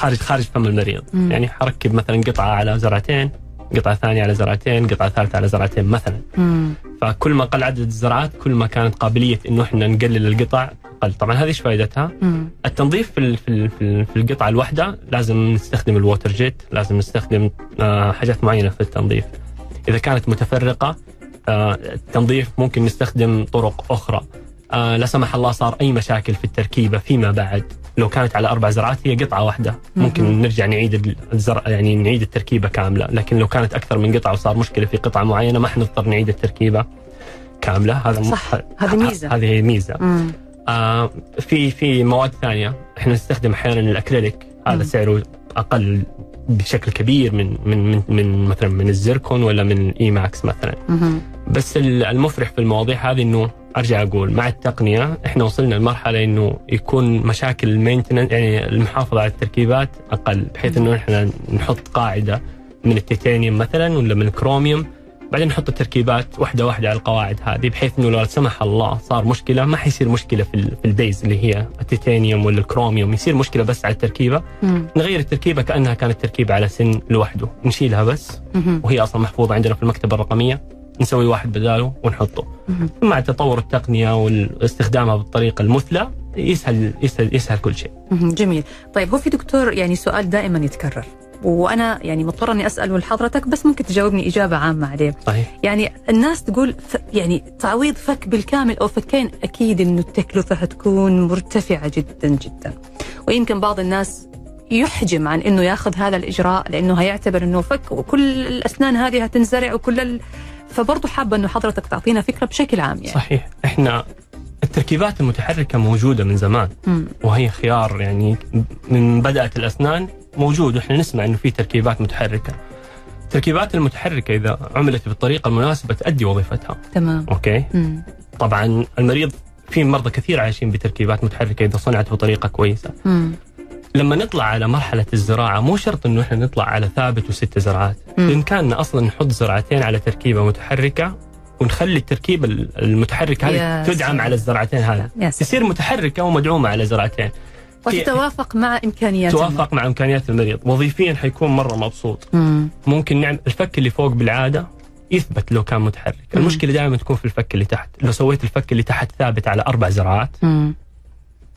خارج خارج فم المريض. مم. يعني حركب مثلا قطعة على زرعتين قطعة ثانية على زرعتين قطعة ثالثة على زرعتين مثلا. مم. فكل ما قل عدد الزرعات كل ما كانت قابلية إنه إحنا نقلل القطع قل طبعا هذه إيش فائدتها مم. التنظيف في في في القطعة الواحده لازم نستخدم الووتر جيت لازم نستخدم آه، حاجات معينة في التنظيف. إذا كانت متفرقة آه، التنظيف ممكن نستخدم طرق أخرى. آه، لا سمح الله صار أي مشاكل في التركيبة فيما بعد. لو كانت على أربع زرعات هي قطعة واحدة ممكن. نرجع نعيد الزرع يعني نعيد التركيبة كاملة لكن لو كانت أكثر من قطعة وصار مشكلة في قطعة معينة ما حنضطر نعيد التركيبة كاملة هذا صح، هذه ميزة. هذه ميزة مم. آه في في مواد ثانية إحنا نستخدم أحيانا الأكريليك هذا مم. سعره أقل بشكل كبير من من من, من مثلا من الزيركون ولا من ال E.max مثلا مهم. بس ال- المفرح في المواضيع هذه إنه أرجع أقول مع التقنية إحنا وصلنا لمرحلة إنه يكون مشاكل ال maintenance يعني المحافظة على التركيبات أقل بحيث إنه إحنا نحط قاعدة من التيتانيوم مثلا ولا من الكروميوم بعدين نحط التركيبات واحدة واحدة على القواعد هذه بحيث إنه لو سمح الله صار مشكلة ما حيصير مشكلة في, ال- في البيز اللي هي التيتانيوم ولا الكروميوم يصير مشكلة بس على التركيبة مم. نغير التركيبة كأنها كانت تركيبة على سن لوحده نشيلها بس مهم. وهي أصلا محفوظة عندنا في المكتبة الرقمية نسوي واحد بداله ونحطه. مع تطور التقنية واستخدامها بالطريقة المثلى يسهل يسهل يسهل كل شيء. جميل طيب هو في دكتور يعني سؤال دائما يتكرر وأنا يعني مضطرة إني أسأله لحضرتك بس ممكن تجاوبني إجابة عامة عليه صحيح يعني الناس تقول ف يعني تعويض فك بالكامل أو فكين أكيد إنه التكلفة حتكون مرتفعة جدا جدا ويمكن بعض الناس يحجم عن إنه ياخذ هذا الإجراء لأنه هيعتبر إنه فك وكل الأسنان هذه هتنزرع وكل. فبرضه حابة إنه حضرتك تعطينا فكرة بشكل عام يعني. صحيح. إحنا التركيبات المتحركة موجودة من زمان. مم. وهي خيار يعني من بدأت الأسنان موجود. وإحنا نسمع إنه في تركيبات متحركة. التركيبات المتحركة إذا عملت بالطريقة المناسبة تؤدي وظيفتها. تمام. أوكي؟ مم. طبعا المريض في مرضى كثير عايشين بتركيبات متحركة إذا صنعت بطريقة كويسة. مم. لما نطلع على مرحلة الزراعة مو شرط إنه إحنا نطلع على ثابت وست زرعات،. بامكاننا أصلا نحط زرعتين على تركيبة متحركة ونخلي التركيبة المتحركة هذه تدعم. على الزرعتين هذه، تصير متحركة ومدعومة على زرعتين، وتتوافق مع إمكانيات توافق مع إمكانيات المريض، وظيفيا حيكون مرة مبسوط، مم. ممكن نعمل الفك اللي فوق بالعادة يثبت لو كان متحرك، مم. المشكلة دائما تكون في الفك اللي تحت، لو سويت الفك اللي تحت ثابت على أربع زرعات مم.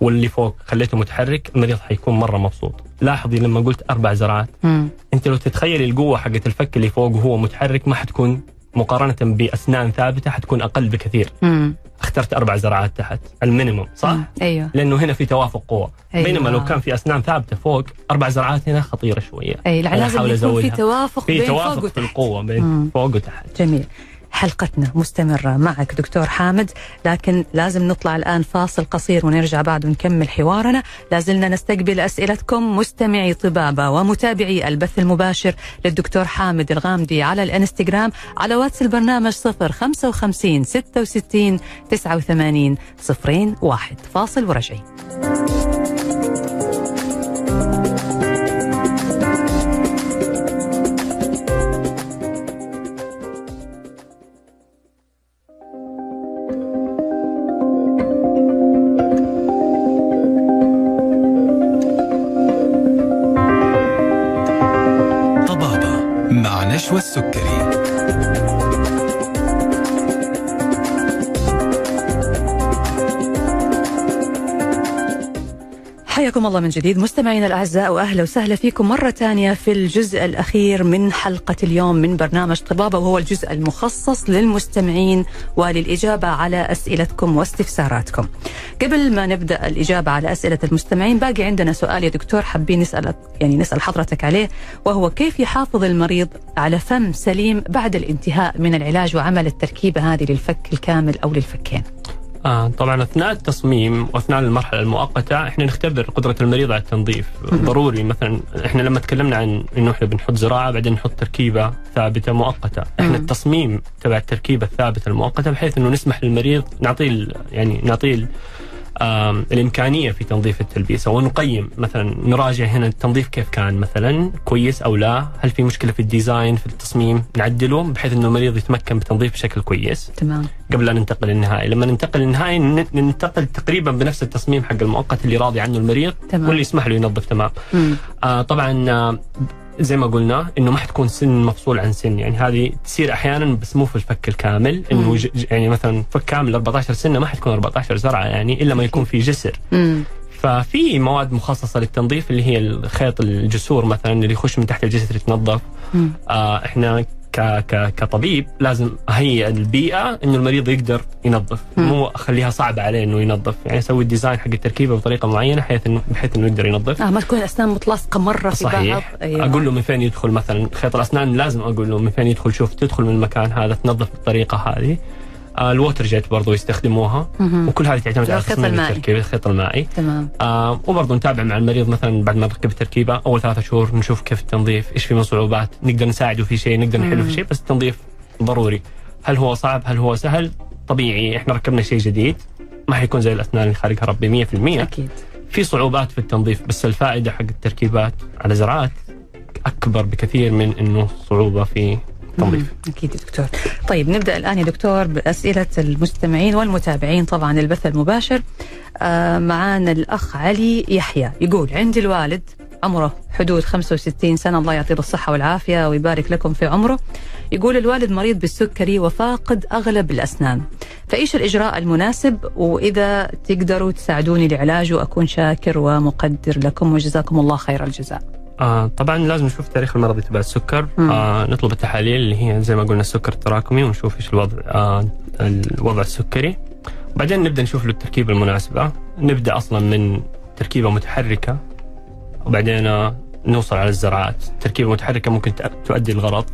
واللي فوق خليته متحرك المريض حيكون مرة مبسوط، لاحظي لما قلت أربع زرعات مم. أنت لو تتخيلي القوة حقت الفك اللي فوق وهو متحرك ما حتكون مقارنة بأسنان ثابتة حتكون أقل بكثير مم. اخترت أربع زرعات تحت المينيموم صح مم. أيوه لأنه هنا في توافق قوة أيوة. بينما لو كان في أسنان ثابتة فوق أربع زرعات هنا خطيرة شوية أي لازم يكون في. توافق في بين فوق توافق في وتحت القوة بين مم. فوق وتحت جميل حلقتنا مستمرة معك دكتور حامد لكن لازم نطلع الآن فاصل قصير ونرجع بعد ونكمل حوارنا. لازلنا نستقبل أسئلتكم مستمعي طبابة ومتابعي البث المباشر للدكتور حامد الغامدي على الإنستغرام على واتس البرنامج 055 66 89 صفرين واحد. فاصل ورجعين السكري حياكم الله من جديد مستمعينا الأعزاء وأهلا وسهلا فيكم مرة ثانية في الجزء الأخير من حلقة اليوم من برنامج طبابة وهو الجزء المخصص للمستمعين وللإجابة على أسئلتكم واستفساراتكم. قبل ما نبدأ الإجابة على أسئلة المستمعين باقي عندنا سؤال يا دكتور حابين نسال يعني نسأل حضرتك عليه وهو كيف يحافظ المريض على فم سليم بعد الانتهاء من العلاج وعمل التركيبة هذه للفك الكامل أو للفكين. آه طبعا أثناء التصميم وأثناء المرحلة المؤقتة إحنا نختبر قدرة المريض على التنظيف. ضروري مثلا إحنا لما تكلمنا عن إنه إحنا بنحط زراعة بعدين نحط تركيبة ثابتة مؤقتة. إحنا. التصميم تبع التركيبة الثابتة المؤقتة بحيث إنه نسمح للمريض نعطيه يعني نعطيه الإمكانية في تنظيف التلبيسه ونقيم مثلا نراجع هنا التنظيف كيف كان مثلا كويس أو لا؟ هل في مشكلة في الديزاين في التصميم؟ نعدله بحيث إنه المريض يتمكن بالتنظيف بشكل كويس. تمام. قبل لا ننتقل للنهائي. لما ننتقل للنهائي ننتقل تقريبا بنفس التصميم حق المؤقت اللي راضي عنه المريض تمام. واللي يسمح له ينظف. تمام. آه طبعا آه زي ما قلنا إنه ما حتكون سن مفصول عن سن. يعني هذه تصير أحيانا بس مو في الفك الكامل. إنه يعني مثلا فك كامل 14 سنة ما حتكون 14 زرعة يعني إلا ما يكون في جسر. مم. ففي مواد مخصصة للتنظيف اللي هي الخيط الجسور مثلا اللي يخش من تحت الجسر يتنظف. آه إحنا ك ك كطبيب لازم اهيئ البيئة إنه المريض يقدر ينظف. مو أخليها صعبة عليه إنه ينظف يعني أسوي الديزاين حق التركيبة بطريقة معينة بحيث انه بحيث إنه يقدر ينظف. آه ما تكون الأسنان متلاصقه مرة في بعض. صحيح أيوة. أقول له من فين يدخل مثلا؟ خيط الأسنان لازم أقول له من فين يدخل شوف تدخل من المكان هذا تنظف بالطريقة هذه. آه الووتر جيت برضو يستخدموها. مهم. وكل هذه تعتمد على الخيط المائي. التركيبه الخيط المائي. تمام. آه وبرضه نتابع مع المريض مثلا بعد ما نركب التركيبة. أول ثلاثة شهور نشوف كيف التنظيف إيش في من صعوبات نقدر نساعده في شيء نقدر نحله مم. في شيء بس التنظيف ضروري. هل هو صعب؟ هل هو سهل؟ طبيعي إحنا ركبنا شيء جديد. ما حيكون زي الأسنان اللي خارجها ربي 100% أكيد. في صعوبات في التنظيف بس الفائدة حق التركيبات على زراعات أكبر بكثير من إنه صعوبة في التنظيف. أكيد دكتور. طيب نبدأ الآن يا دكتور بأسئلة المستمعين والمتابعين طبعا البث المباشر. آه معانا الأخ علي يحيى يقول عندي الوالد عمره حدود 65 سنة الله يعطيه الصحة والعافية ويبارك لكم في عمره. يقول الوالد مريض بالسكري وفاقد أغلب الأسنان. فإيش الإجراء المناسب؟ وإذا تقدروا تساعدوني لعلاجه أكون شاكر ومقدر لكم وجزاكم الله خير الجزاء. آه طبعا لازم نشوف التاريخ المرضي تبع السكر. آه نطلب التحاليل اللي هي زي ما قلنا السكر التراكمي ونشوف إيش الوضع آه الوضع السكري. بعدين نبدأ نشوف له التركيبة المناسبة. نبدأ أصلا من تركيبة متحركة وبعدين نوصل على الزراعات. تركيبة متحركة ممكن تؤدي الغرض.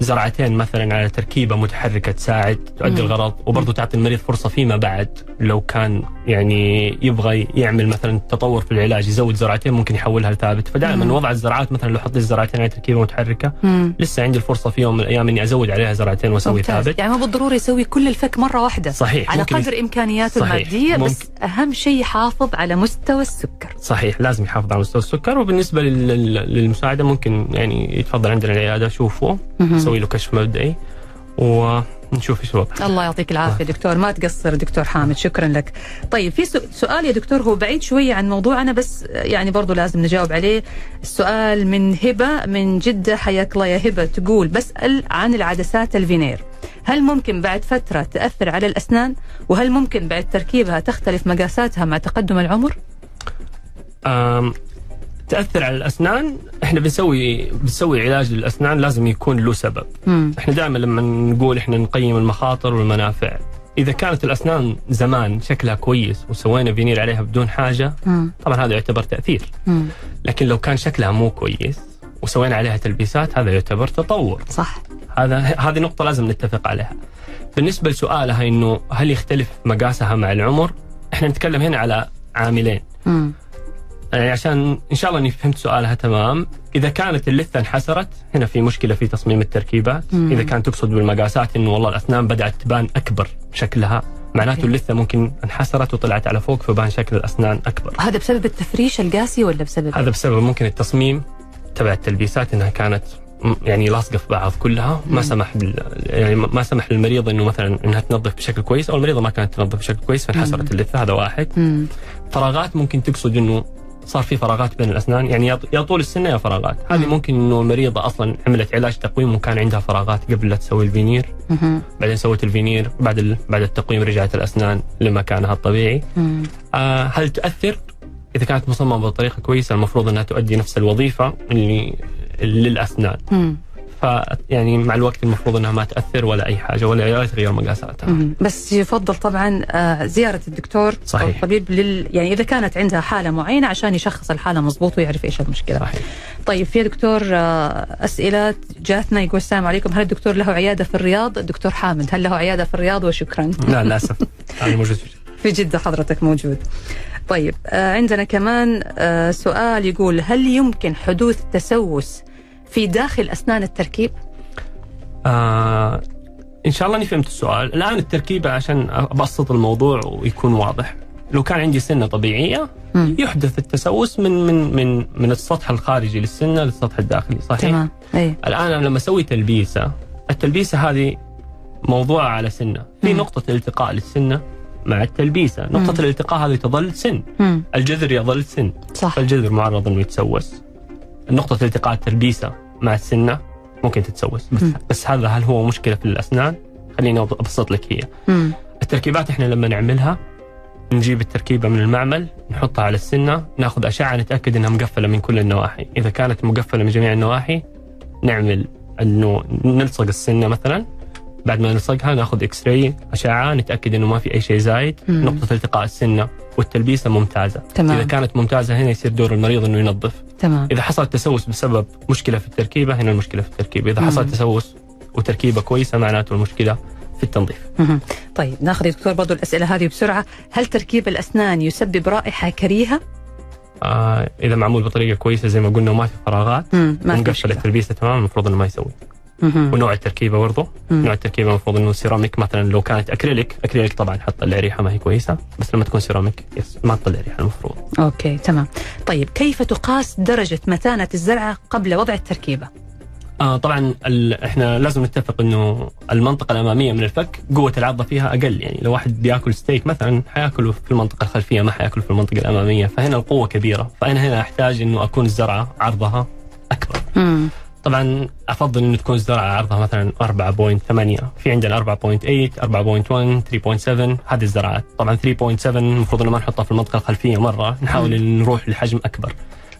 زرعتين مثلا على تركيبة متحركة تساعد تؤدي مم. الغرض وبرضه تعطي المريض فرصة فيما بعد لو كان يعني يبغى يعمل مثلا تطور في العلاج يزود زرعتين ممكن يحولها لثابت فدائما. وضع الزراعات مثلا لو حط لي الزراعتين على تركيبة متحركة مم. لسه عندي الفرصة في يوم من الأيام إني أزود عليها زرعتين وأسوي ممتاز ثابت يعني مو بالضروري يسوي كل الفك مرة واحدة صحيح على ممكن قدر إمكانياته. المادية ممكن. بس أهم شيء يحافظ على مستوى السكر صحيح لازم يحافظ على مستوى السكر وبالنسبة لل- لل- للمساعدة ممكن يعني يتفضل عندنا العيادة شوفه نسوي له كشف مبدئي ونشوف إيش الوضع. الله يعطيك العافية دكتور. ما تقصر دكتور حامد. شكرا لك. طيب في سؤال يا دكتور هو بعيد شوية عن موضوعنا بس يعني برضو لازم نجاوب عليه. السؤال من هبة من جدة حياك الله يا هبة تقول بسأل عن العدسات الفينير. هل ممكن بعد فترة تأثر على الأسنان؟ وهل ممكن بعد تركيبها تختلف مقاساتها مع تقدم العمر؟ تأثر على الأسنان إحنا بنسوي بنسوي علاج للأسنان لازم يكون له سبب مم. إحنا دائما لما نقول إحنا نقيم المخاطر والمنافع إذا كانت الأسنان زمان شكلها كويس وسوينا فينير عليها بدون حاجة مم. طبعا هذا يعتبر تأثير مم. لكن لو كان شكلها مو كويس وسوينا عليها تلبيسات هذا يعتبر تطور صح هذا هذه نقطة لازم نتفق عليها. بالنسبة لسؤالها إنه هل يختلف مقاسها مع العمر؟ إحنا نتكلم هنا على عاملين، مم. يعني عشان إن شاء الله إني فهمت سؤالها تمام، إذا كانت اللثة انحسرت هنا في مشكلة في تصميم التركيبات، مم. إذا كانت تقصد بالمقاسات انه والله الاسنان بدأت تبان أكبر شكلها، معناته. اللثة ممكن انحسرت وطلعت على فوق فبان شكل الأسنان أكبر. هذا بسبب التفريش القاسي ولا بسبب هذا بسبب ممكن التصميم تبع التلبيسات إنها كانت يعني لاصقة في بعض كلها ما مم. سمح بال يعني ما سمح للمريض إنه مثلا إنها تنظف بشكل كويس أو المريضة ما كانت تنظف بشكل كويس. فانحسرت اللثة هذا واحد مم. فراغات ممكن تقصد إنه صار في فراغات بين الأسنان يعني يا- طول السنة يا فراغات هذه مم. ممكن إنه المريضة أصلا عملت علاج تقويم وكان عندها فراغات قبل لا تسوي الفينير. بعدين سوت الفينير بعد ال... بعد التقويم رجعت الأسنان لمكانها الطبيعي. آه هل تؤثر؟ إذا كانت مصممة بطريقة كويسة المفروض إنها تؤدي نفس الوظيفة اللي للأسنان. فيعني مع الوقت المفروض إنها ما تأثر ولا أي حاجة ولا تغير مقاساتها. بس يفضل طبعا آه، زيارة الدكتور صحيح. أو الطبيب لل... يعني إذا كانت عندها حالة معينة عشان يشخص الحالة مضبوط ويعرف إيش المشكلة. صحيح. طيب في دكتور آه، أسئلة جاتنا يقول السلام عليكم هل الدكتور له عيادة في الرياض؟ الدكتور حامد هل له عيادة في الرياض وشكرا. لا للأسف هذا موجود في في جدة حضرتك موجود. طيب آه، عندنا كمان سؤال يقول هل يمكن حدوث تسوس في داخل أسنان التركيب؟ آه إن شاء الله أني فهمت السؤال، الآن التركيبه عشان أبسط الموضوع ويكون واضح. لو كان عندي سنة طبيعية مم. يحدث التسوس من من من من السطح الخارجي للسنة للسطح الداخلي، صحيح؟ تمام أي الآن أنا لما أسوي تلبيسة التلبيسة هذه موضوعة على سنة، في مم. نقطة التقاء للسنة مع التلبيسة، نقطة مم. الالتقاء هذه تظل سن، مم. الجذر يظل سن، صح فالجذر معرض إنه يتسوس. نقطه التقاء التلبيسة مع السنة ممكن تتسوس، بس. بس هذا هل هو مشكلة في الأسنان؟ خليني أبسط لك هي. مم. التركيبات إحنا لما نعملها نجيب التركيبة من المعمل نحطها على السنة ناخذ أشعة نتأكد إنها مقفلة من كل النواحي إذا كانت مقفلة من جميع النواحي نعمل انه نلصق السنة مثلا بعد ما نلصقها ناخذ إكس راي أشعة نتأكد إنه ما في أي شيء زايد مم. نقطة التقاء السنة والتلبيسة ممتازة تمام. إذا كانت ممتازة هنا يصير دور المريض إنه ينظف تمام إذا حصل تسوس بسبب مشكلة في التركيبة هنا المشكلة في التركيبة إذا مم. حصل تسوس وتركيبة كويسة معناته المشكلة في التنظيف مهم. طيب ناخذ يا دكتور برضو الأسئلة هذه بسرعة هل تركيب الأسنان يسبب رائحة كريهة آه إذا معمول بطريقة كويسة زي ما قلنا وما في فراغات مم. مشكلة التلبيسة تمام المفروض إنه ما يسوي. ونوع التركيبة برضه. نوع التركيبة المفروض إنه سيراميك مثلا لو كانت أكريليك أكريليك طبعا حتطلع ريحه ما هي كويسة بس لما تكون سيراميك بس ما تطلع ريحه المفروض. okay تمام. طيب كيف تقاس درجة متانة الزرعة قبل وضع التركيبة؟ آه طبعا. إحنا لازم نتفق إنه المنطقة الأمامية من الفك قوة العضه فيها أقل. يعني لو واحد بيأكل ستيك مثلا حيأكله في المنطقة الخلفية ما حيأكله في المنطقة الأمامية. فهنا القوة كبيرة. فأنا هنا أحتاج إنه أكون الزرعة عرضها أكبر. مم. طبعا أفضل إنه تكون الزرعه عرضها مثلا 4.8 في عندنا 4.8 4.1 3.7 هذه الزرعات. طبعا 3.7 المفروض إنه ما نحطها في المنطقة الخلفيه مرة نحاول نروح لحجم أكبر.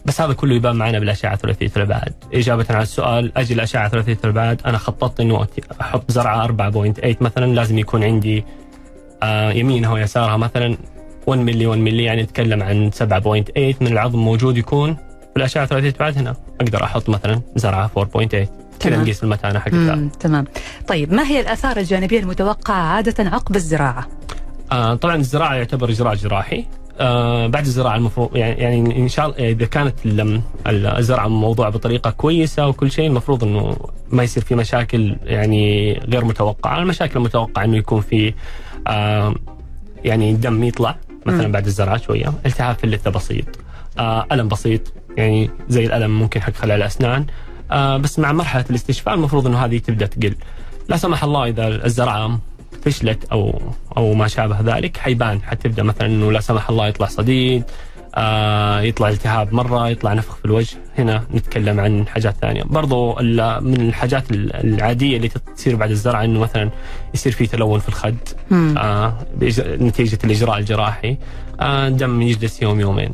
بس هذا كله يبان معنا بالأشعة ثلاثية الأبعاد. إجابة على السؤال أجي الأشعة ثلاثية الأبعاد؟ أنا خططت إنه أحط زرعة 4.8 مثلا. لازم يكون عندي آه يمينها ويسارها مثلا. 1 ملي 1 ملي يعني نتكلم عن 7.8 من العظم موجود يكون الاشعه ثلاثيه الابعاد هنا. أقدر أحط مثلا زرعة 4.8 كذا. نقيس المتانة حق الزرعه مم. تمام. طيب ما هي الآثار الجانبية المتوقعة عادة عقب الزراعة؟ آه طبعا الزراعة يعتبر اجراء جراحي. آه بعد الزراعة المفروض يعني, يعني إن شاء الله إذا كانت ال- الزرعة موضوعة بطريقة كويسة وكل شيء المفروض إنه ما يصير في مشاكل يعني غير متوقعة، المشاكل المتوقعة إنه يكون في آه يعني دم يطلع مثلا. بعد الزراعة شوية، التهاب في اللثة بسيط، آه ألم بسيط. يعني زي الألم ممكن حق خلع الأسنان. آه بس مع مرحلة الاستشفاء المفروض إنه هذه تبدأ تقل. لا سمح الله إذا الزرعة فشلت أو أو ما شابه ذلك حيبان. حتبدأ مثلا إنه لا سمح الله يطلع صديد آه يطلع التهاب مرة يطلع نفخ في الوجه. هنا نتكلم عن حاجات ثانية. برضو من الحاجات ال- العادية اللي تصير بعد الزرعة إنه مثلا يصير في تلون في الخد. آه نتيجة الإجراء الجراحي. آه دم يجلس يوم يومين.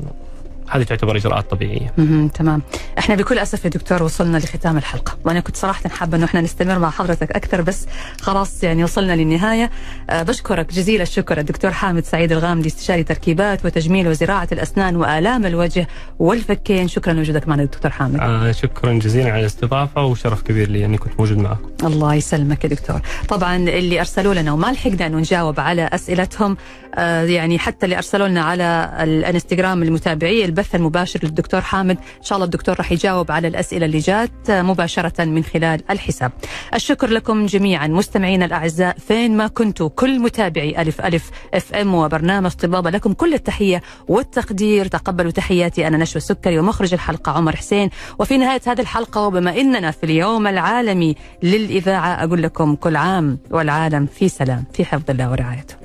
هذه تعتبر إجراءات طبيعية. تمام. إحنا بكل أسف يا دكتور وصلنا لختام الحلقة. وأنا كنت صراحة حابة إنه إحنا نستمر مع حضرتك أكثر بس خلاص يعني وصلنا للنهاية. أه بشكرك جزيل الشكر الدكتور حامد سعيد الغامدي استشاري تركيبات وتجميل وزراعة الأسنان وآلام الوجه والفكين. شكرا لوجودك معنا دكتور حامد. آه شكرا جزيلا على الاستضافة وشرف كبير لي إني كنت موجود معكم. الله يسلمك يا دكتور. طبعا اللي أرسلوا لنا وما لحقنا انه نجاوب على أسئلتهم آه يعني حتى اللي أرسلوا لنا على الانستغرام المتابعي البث المباشر للدكتور حامد. إن شاء الله الدكتور راح يجاوب على الأسئلة اللي جات آه، مباشرة من خلال الحساب. الشكر لكم جميعا مستمعينا الأعزاء فين ما كنتوا كل متابعي ألف ألف أف إم وبرنامج طبابة لكم كل التحية والتقدير. تقبلوا تحياتي أنا نشوى السكري ومخرج الحلقة عمر حسين. وفي نهاية هذه الحلقة وبما إننا في اليوم العالمي للإذاعة أقول لكم كل عام والعالم في سلام في حفظ الله ورعايته.